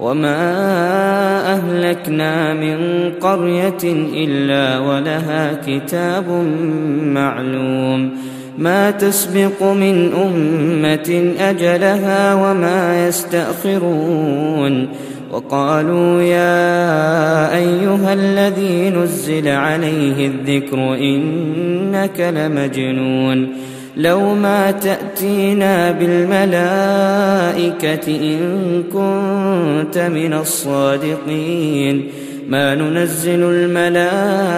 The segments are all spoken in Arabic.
وما اهلكنا من قريه الا ولها كتاب معلوم ما تسبق من امه اجلها وما يستاخرون وقالوا يا ايها الذي نزل عليه الذكر انك لمجنون لو ما تأتينا بالملائكة إن كنت من الصادقين. ما ننزل الملائكة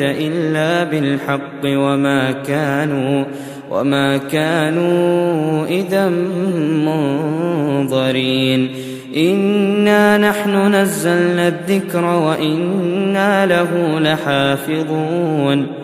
إلا بالحق وما كانوا وما كانوا إذا منظرين. إنا نحن نزلنا الذكر وإنا له لحافظون.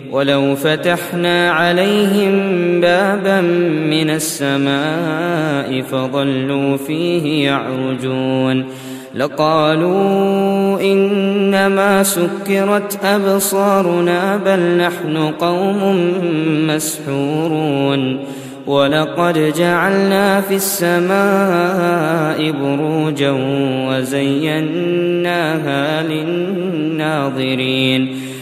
ولو فتحنا عليهم بابا من السماء فظلوا فيه يعرجون لقالوا إنما سكرت أبصارنا بل نحن قوم مسحورون ولقد جعلنا في السماء بروجا وزيناها للناظرين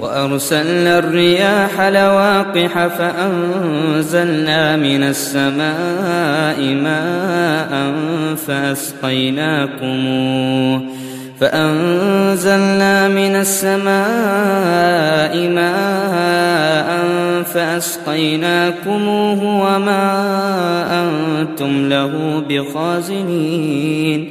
وأرسلنا الرياح لواقح فأنزلنا من السماء ماء فأسقيناكموه فأنزلنا من السماء ماء فأسقيناكموه وما أنتم له بخازنين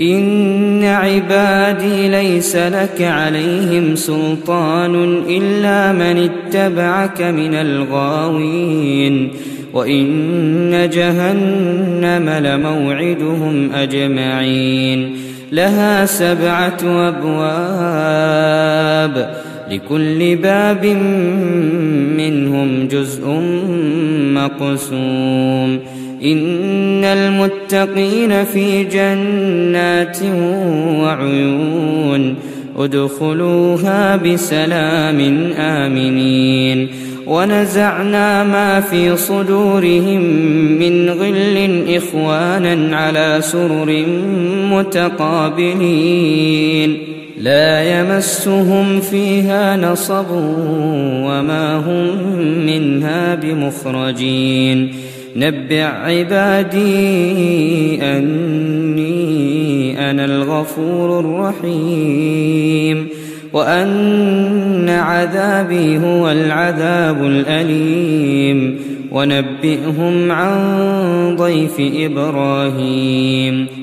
إن عبادي ليس لك عليهم سلطان إلا من اتبعك من الغاوين وإن جهنم لموعدهم أجمعين لها سبعة أبواب لكل باب منهم جزء مقسوم. إن المتقين في جنات وعيون. ادخلوها بسلام آمنين. ونزعنا ما في صدورهم من غل إخوانا على سرر متقابلين. لا يمسهم فيها نصب وما هم منها بمخرجين. نبع عبادي أني أنا الغفور الرحيم. وأن عذابي هو العذاب الأليم. ونبئهم عن ضيف إبراهيم.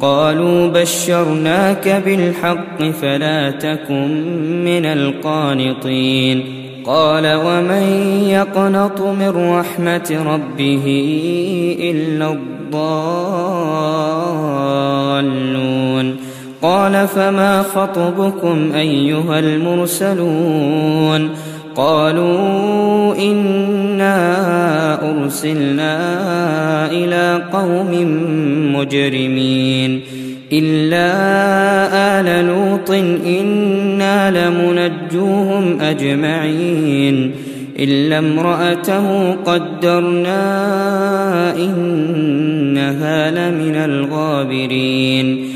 قالوا بشرناك بالحق فلا تكن من القانطين. قال ومن يقنط من رحمة ربه إلا الضالون؟ قال فما خطبكم أيها المرسلون؟ قالوا إنا أرسلنا إلى قوم مجرمين إلا آل لوط إنا لمنجوهم أجمعين إلا امرأته قدرنا إنها لمن الغابرين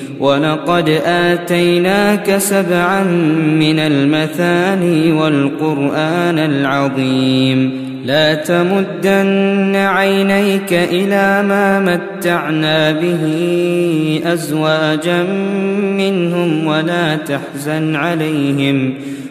ولقد آتيناك سبعا من المثاني والقرآن العظيم. لا تمدن عينيك إلى ما متعنا به أزواجا منهم ولا تحزن عليهم.